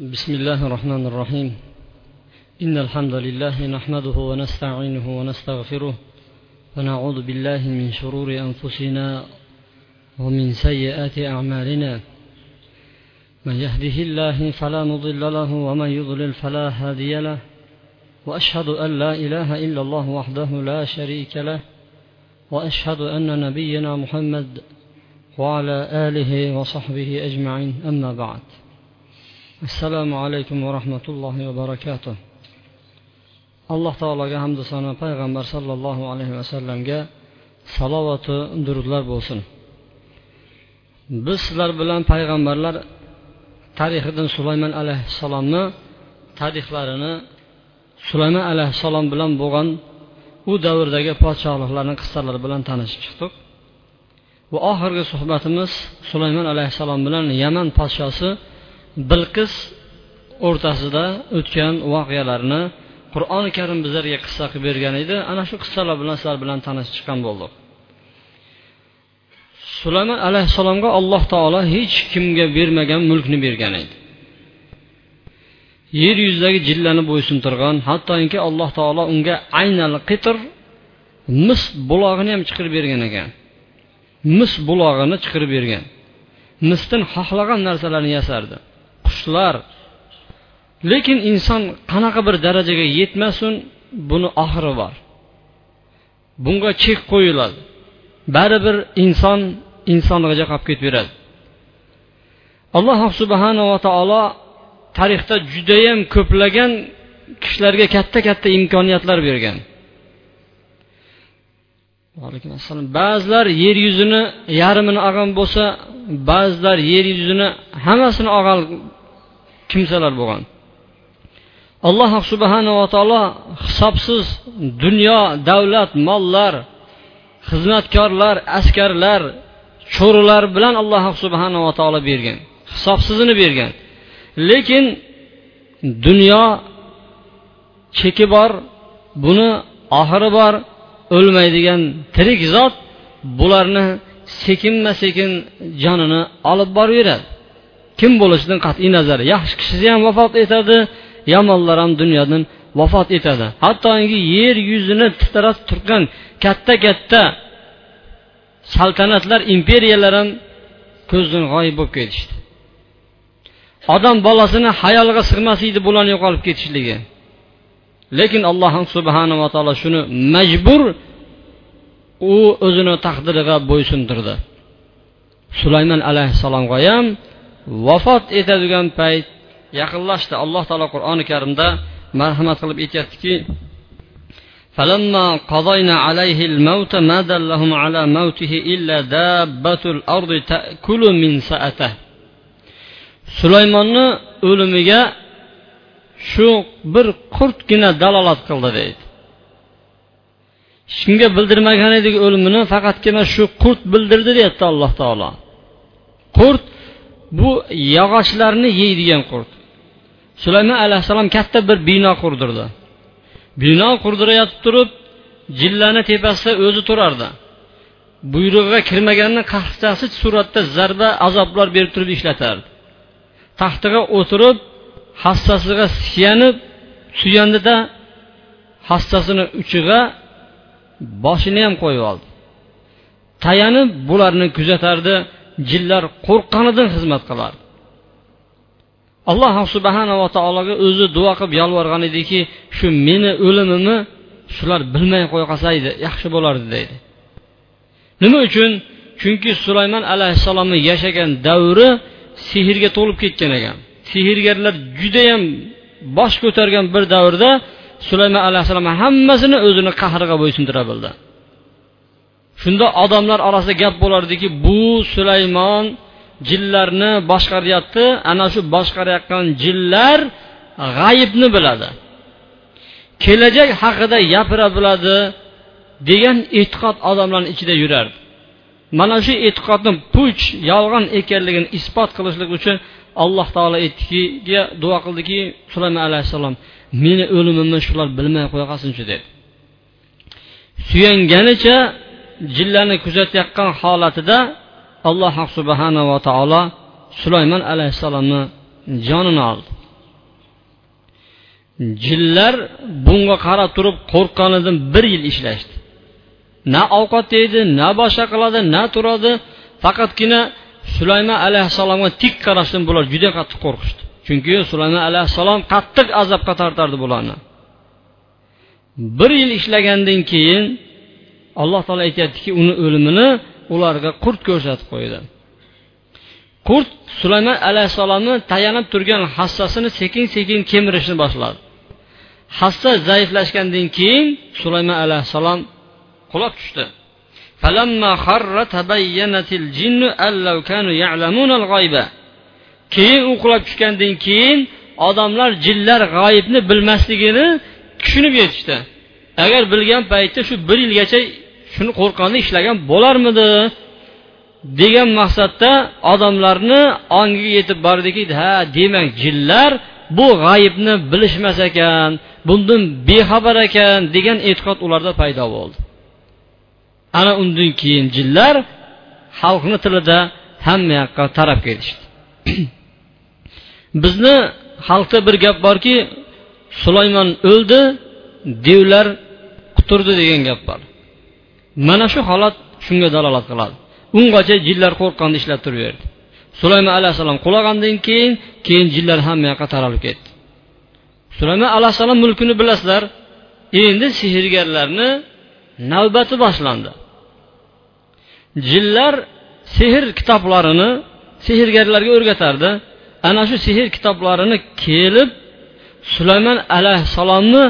بسم الله الرحمن الرحيم. إن الحمد لله نحمده ونستعينه ونستغفره ونعوذ بالله من شرور أنفسنا ومن سيئات أعمالنا. من يهده الله فلا مضل له ومن يضلل فلا هادي له. وأشهد أن لا إله إلا الله وحده لا شريك له. وأشهد أن نبينا محمد وعلى آله وصحبه أجمعين. أما بعد. Assalomu alaykum va rahmatullohi va barakatuh. Alloh taologa hamdu sano payg'ambar sollallohu alayhi vasallamga salovati durudlar bo'lsin. Biz sizlar bilan payg'ambarlar tarixidan sulaymon alayhissalomni tarixlarini sulaymon alayhissalom bilan bo'lgan u davrdagi podshohliklarni qissalari bilan tanishib chiqdik. Va oxirgi suhbatimiz sulaymon alayhissalom bilan yaman podshosi bilqis o'rtasida o'tgan voqealarni qur'oni karim bizlarga qissa qilib bergan edi. Ana shu qissalar bilan sizlar bilan tanishib chiqqan bo'ldik. Sulaymon alayhissalomga alloh taolo hech kimga bermagan mulkni bergan edi. Yer yuzidagi jillani bo'ysuntirgan hattoki alloh taolo unga aynal qitr mis bulog'ini ham chiqarib bergan ekan. Mis bulog'ini chiqarib bergan. Misdan xohlagan narsalarni yasardi. Qushlar. Lekin inson qanaqa bir darajaga yetmasin buni oxiri bor. Bunga chek qo'yiladi. Baribir inson insonligicha qolib ketaveradi. Alloh subhanava taolo tarixda judayam ko'plagan kishilarga katta katta imkoniyatlar bergan. Alaykum assalom. Ba'zilar yer yuzini yarmini olgan bo'lsa ba'zilar yer yuzini hammasini olgan kimsalar bo'lgan. Alloh subhanava taolo hisobsiz dunyo davlat mollar xizmatkorlar askarlar cho'rilar bilan alloh subhanava taolo bergan. Hisobsizini bergan. Lekin dunyo cheki bor buni oxiri bor. O'lmaydigan tirik zot bularni sekinma sekin jonini olib boraveradi. Kim bo'lishidan qat'iy nazar yaxshi kishisi ham vafot etadi yomonlar ham dunyodan vafot etadi. Hattoki yer yuzini titratib turgan katta katta saltanatlar imperiyalar ham ko'zdan g'oyib bo'lib ketishdi. Odam bolasini hayoliga sig'mas edi bularni yo'qolib ketishligi. lekin alloh subhanava taolo shuni majbur u o'zini taqdiriga bo'ysundirdi sulaymon alayhissalomga ham vafot etadigan payt yaqinlashdi alloh taolo qur'oni karimda marhamat qilib aytyaptiki فلما قضينا عليه الموت ما دلهم على موته إلا دابة الأرض تأكل من سأته sulaymonni o'limiga shu bir qurtgina dalolat qildi deydi. Shunga bildirmagan edik o'limini faqatgina shu qurt bildirdi deyapti alloh taolo. Qurt bu yog'ochlarni yeydigan qurt. Sulaymon alayhissalom katta bir bino qurdirdi. Bino qurdirayotib turib jillani tepasida o'zi turardi. Buyrug'iga kirmaganni qahchasi suratda zarba azoblar berib turib ishlatardi. Taxtiga o'tirib hassasiga suyanib suyandida hassasini uchiga boshini ham qo'yib oldi. Tayanib bularni kuzatardi jinlar qo'rqqanidan xizmat qilardi. Alloh subhanava taologa o'zi duo qilib yolvorgan ediki shu meni o'limimni shular bilmay qo'ya qolsa edi yaxshi bo'lardi deydi. Nima uchun? Chunki sulaymon alayhissalomni yashagan davri sehrga to'lib ketgan ekan. Sehrgarlar judayam bosh ko'targan bir davrda sulaymon alayhissalom hammasini o'zini qahriga bo'ysundira bildi shunda odamlar orasida gap bo'lardiki bu sulaymon jinlarni boshqaryapti ana shu boshqarayotgan jinlar g'ayibni biladi. Kelajak haqida gapira biladi degan e'tiqod odamlarni ichida yurardi. Mana shu e'tiqodni puch yolg'on ekanligini isbot qilishlik uchun alloh taolo aytdiki duo qildiki sulaymon alayhissalom meni o'limimni shular bilmay qo'ya qolsinchi dedi. Suyanganicha jillani kuzatayotgan holatida alloh subhanava taolo sulaymon alayhissalomni jonini oldi. Jinlar bunga qarab turib qo'rqqanidan bir yil ishlashdi. Na ovqat yeydi na boshqa qiladi na turadi faqatgina sulaymon alayhissalomga tik qarashdan bular juda qattiq qo'rqishdi. Chunki sulaymon alayhissalom qattiq azobga tortardi bularni. Bir yil ishlagandan keyin alloh taolo aytyaptiki uni o'limini ularga qurt ko'rsatib qo'ydi. Qurt sulaymon alayhissalomni tayanib turgan hassasini sekin sekin kemirishni boshladi. Hassa zaiflashgandan keyin sulaymon alayhissalom qulab tushdi. Keyin u qulab tushgandan keyin odamlar jinlar g'oyibni bilmasligini tushunib yetishdi agar bilgan paytda shu bir yilgacha shuni qo'rqqanda ishlagan bo'larmidi degan maqsadda odamlarni ongiga yetib bordiki ha demak jinlar bu g'ayibni bilishmas ekan bundan bexabar ekan degan e'tiqod ularda paydo bo'ldi ana undan keyin jinlar xalqni tilida hamma yoqqa tarab ketishdi bizni xalqda bir gap borki sulaymon o'ldi devlar quturdi degan gap bor. Mana shu holat shunga dalolat qiladi. Ungacha jinlar qo'rqqanda ishlab turaverdi. Sulaymon alayhissalom qulagandan keyin keyin jinlar hamma yoqqa taralib ketdi. Sulaymon alayhissalom mulkini bilasizlar endi sehrgarlarni navbati boshlandi. Jinlar sehr kitoblarini sehrgarlarga o'rgatardi. Ana shu sehr kitoblarini kelib sulaymon alayhissalomni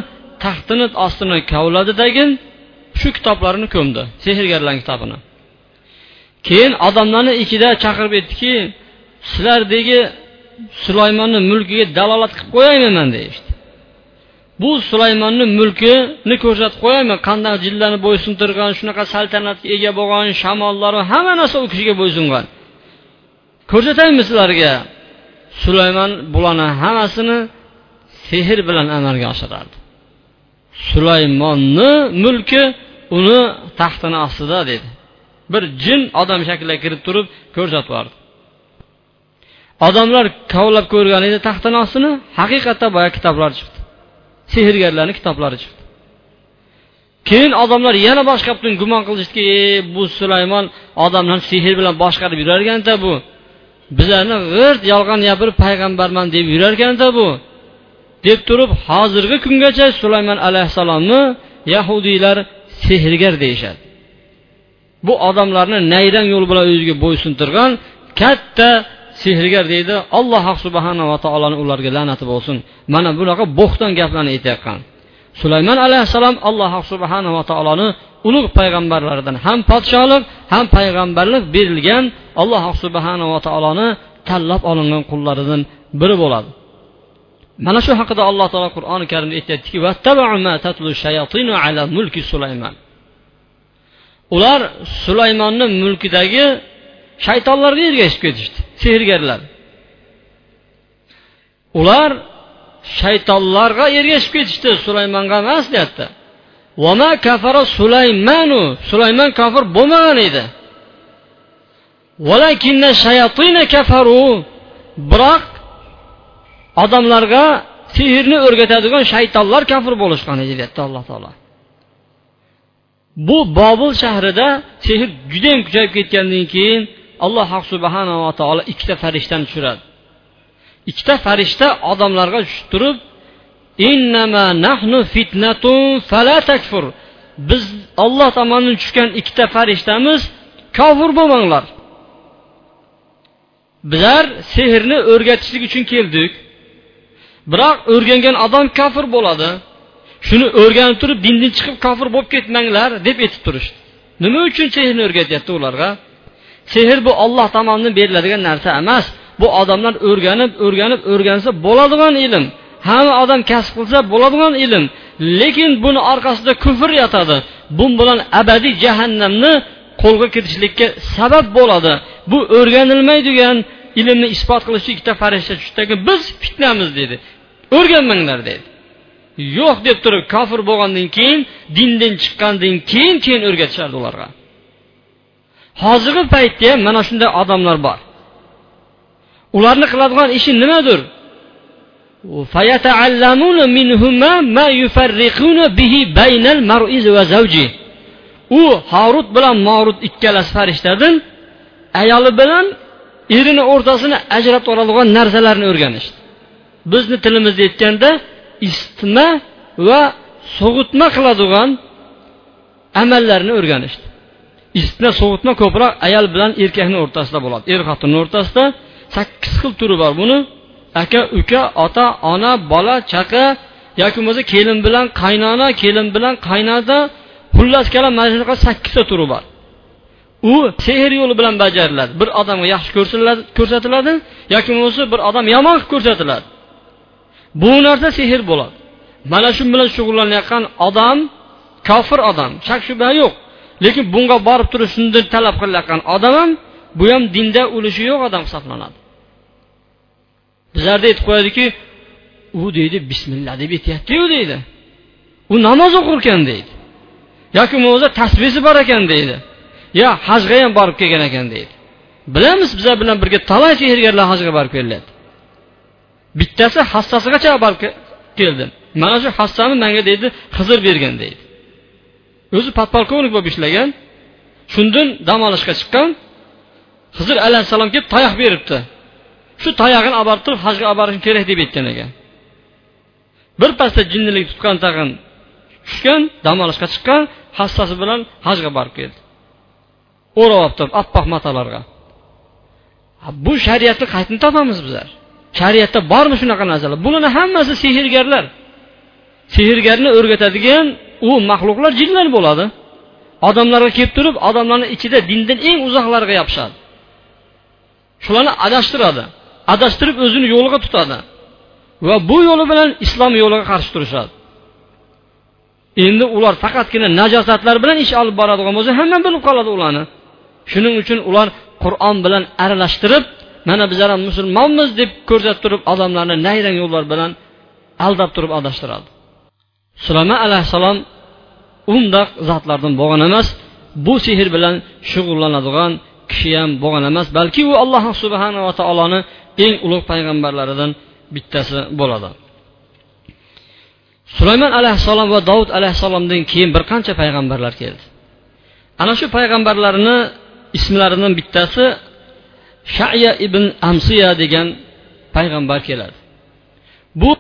taxtini ostini kavladidagi shu kitoblarni ko'mdi sehrgarlarni kitobini. Keyin odamlarni ichida chaqirib aytdiki sizlardagi sulaymonni mulkiga dalolat qilib qo'yaymi man deyishdi. Bu sulaymonni mulkini ko'rsatib qo'yaymi qanday jinlarni bo'ysuntirgan shunaqa saltanatga ega bo'lgan shamollari hamma narsa u kishiga bo'ysungan. Ko'rsataymi sizlarga? Sulaymon bularni hammasini sehr bilan amalga oshirardi. Sulaymonni mulki uni taxtini ostida dedi. Bir jin odam shaklida kirib turib ko'rsatib yubordi. Odamlar kovlab ko'rgan edi taxtini ostini. Haqiqatda boya kitoblar chiqdi. Sehrgarlarni kitoblari chiqdi. Keyin odamlar yana boshqatdan gumon qilishdiki e bu sulaymon odamlarni sehr bilan boshqarib yurar ekanda bu. Bizlarni g'irt yolg'on gapirib payg'ambarman deb yurar ekanda bu. Deb turib hozirgi kungacha sulaymon alayhissalomni yahudiylar sehrgar deyishadi. Bu odamlarni nayrang yo'l bilan o'ziga bo'ysuntirgan katta sehrgar deydi alloh subhanava taoloni ularga la'nati bo'lsin. Mana bunaqa bo'xton gaplarni aytayotgan. Sulaymon alayhissalom alloh subhanava taoloni ulug' payg'ambarlaridan ham podshohlik ham payg'ambarlik berilgan alloh subhanava taoloni tanlab olingan qullaridan biri bo'ladi. Mana shu haqida alloh taolo qur'oni karimda aytyaptiki ular sulaymonni mulkidagi shaytonlarga ergashib ketishdi. Sehrgarlar ular shaytonlarga ergashib ketishdi. Sulaymonga emas deyapti. Kafara sulaymanu. Sulaymon kofir bo'lmagan edi. Kafaru. Biroq odamlarga sehrni o'rgatadigan shaytonlar kafir bo'lishgan edi deyapti alloh taolo. Bu bobul shahrida sehr judayam kuchayib ketgandan keyin alloh subhanava taolo ikkita farishtani tushiradi. Ikkita farishta odamlarga tushib turib innama nahnu fitnatun fala takfur. Biz olloh tomonidan tushgan ikkita farishtamiz kofir bo'lmanglar. Bizlar sehrni o'rgatishlik uchun keldik. Biroq o'rgangan odam kofir bo'ladi. Shuni o'rganib turib dindan chiqib kofir bo'lib ketmanglar deb aytib turishdi. Nima uchun sehrni o'rgatyapti ularga? Sehr bu olloh tomonidan beriladigan narsa emas. Bu odamlar o'rganib o'rganib o'rgansa bo'ladigan ilm. Hamma odam kasb qilsa bo'ladigan ilm. Lekin buni orqasida kufr yotadi. Bu bilan abadiy jahannamni qo'lga kiritishlikka sabab bo'ladi. Bu o'rganilmaydigan ilmni isbot qiluvchi ikkita farishta tushdiki biz fitnamiz dedi. O'rganmanglar dedi. Yo'q deb turib kofir bo'lgandan keyin dindan chiqqandan keyin keyin o'rgatishardi ularga. hozirgi paytda ham mana shunday odamlar bor. Ularni qiladigan ishi nimadir? U horut bilan morut ikkalasi farishtadan ayoli bilan erini o'rtasini ajratib oladigan narsalarni o'rganishdi. Bizni tilimizda aytganda isitma va sug'utma qiladigan amallarni o'rganishdi. Isitma sovutma ko'proq ayol bilan erkakni o'rtasida bo'ladi. Er xotinni o'rtasida sakkiz xil turi bor. Buni aka uka ota ona bola chaqa yoki bo'lmasa kelin bilan qaynona kelin bilan qaynota xullas kalom mana shunaqa sakkizta turi bor. U sehr yo'li bilan bajariladi. Bir odamga yaxshi ko'rsatiladi yoki bo'lmasa bir odam yomon qilib ko'rsatiladi. Bu narsa sehr bo'ladi. Mana shu bilan shug'ullanayotgan odam kofir odam. Shak shubha yo'q. Lekin bunga borib turib shunday talab qilayotgan odam ham bu ham dinda ulushi yo'q odam hisoblanadi. Bizlarda aytib qo'yadiki u deydi bismillah deb aytyaptiyu deydi. U namoz o'qirkan deydi. Yoki bo'lmasa tasbisi bor ekan deydi. Yo hajga ham borib kelgan ekan deydi. Bilamiz bizlar bilan birga talay sehrgarlar hajga borib kelyapti. Bittasi hassasigacha borib keldi. Mana shu hassani manga deydi xizr bergan deydi. O'zi podpolkovnik bo'lib ishlagan shundan dam olishga chiqqan hizr alayhissalom kelib tayoq beribdi. Shu tayog'ini olib borib turib hajga olib borishim kerak deb aytgan ekan. Birpasda jinnilik tutgan tag'in tushgan dam olishga chiqqan hassasi bilan hajga borib keldi. O'rab olibdi oppoq matolarga. Bu shariatni qayerdan topamiz bizlar? Shariatda bormi shunaqa narsalar bularni hammasi sehrgarlar. Sehrgarni o'rgatadigan u maxluqlar jinlar bo'ladi. Odamlarga kelib turib odamlarni ichida dindan eng uzoqlarga yopishadi. Shularni adashtiradi. Adashtirib o'zini yo'liga tutadi. Va bu yo'li bilan islom yo'liga qarshi turishadi. Endi ular faqatgina najosatlar bilan ish olib boradigan bo'lsa hamma bilib qoladi ularni. Shuning uchun ular qur'on bilan aralashtirib mana bizlar ham musulmonmiz deb ko'rsatib turib odamlarni nayrang yo'llar bilan aldab turib adashtiradi. Sulayman alayhissalom undoq zotlardan bo'lgan emas bu sehr bilan shug'ullanadigan kishi ham bo'lgan emas balki u alloh subhanava taoloni eng ulug' payg'ambarlaridan bittasi bo'ladi. Sulaymon alayhissalom va dovud alayhissalomdan keyin bir qancha payg'ambarlar keldi. Ana shu payg'ambarlarni ismlaridan bittasi shaya ibn amsiya degan payg'ambar keladi. Bu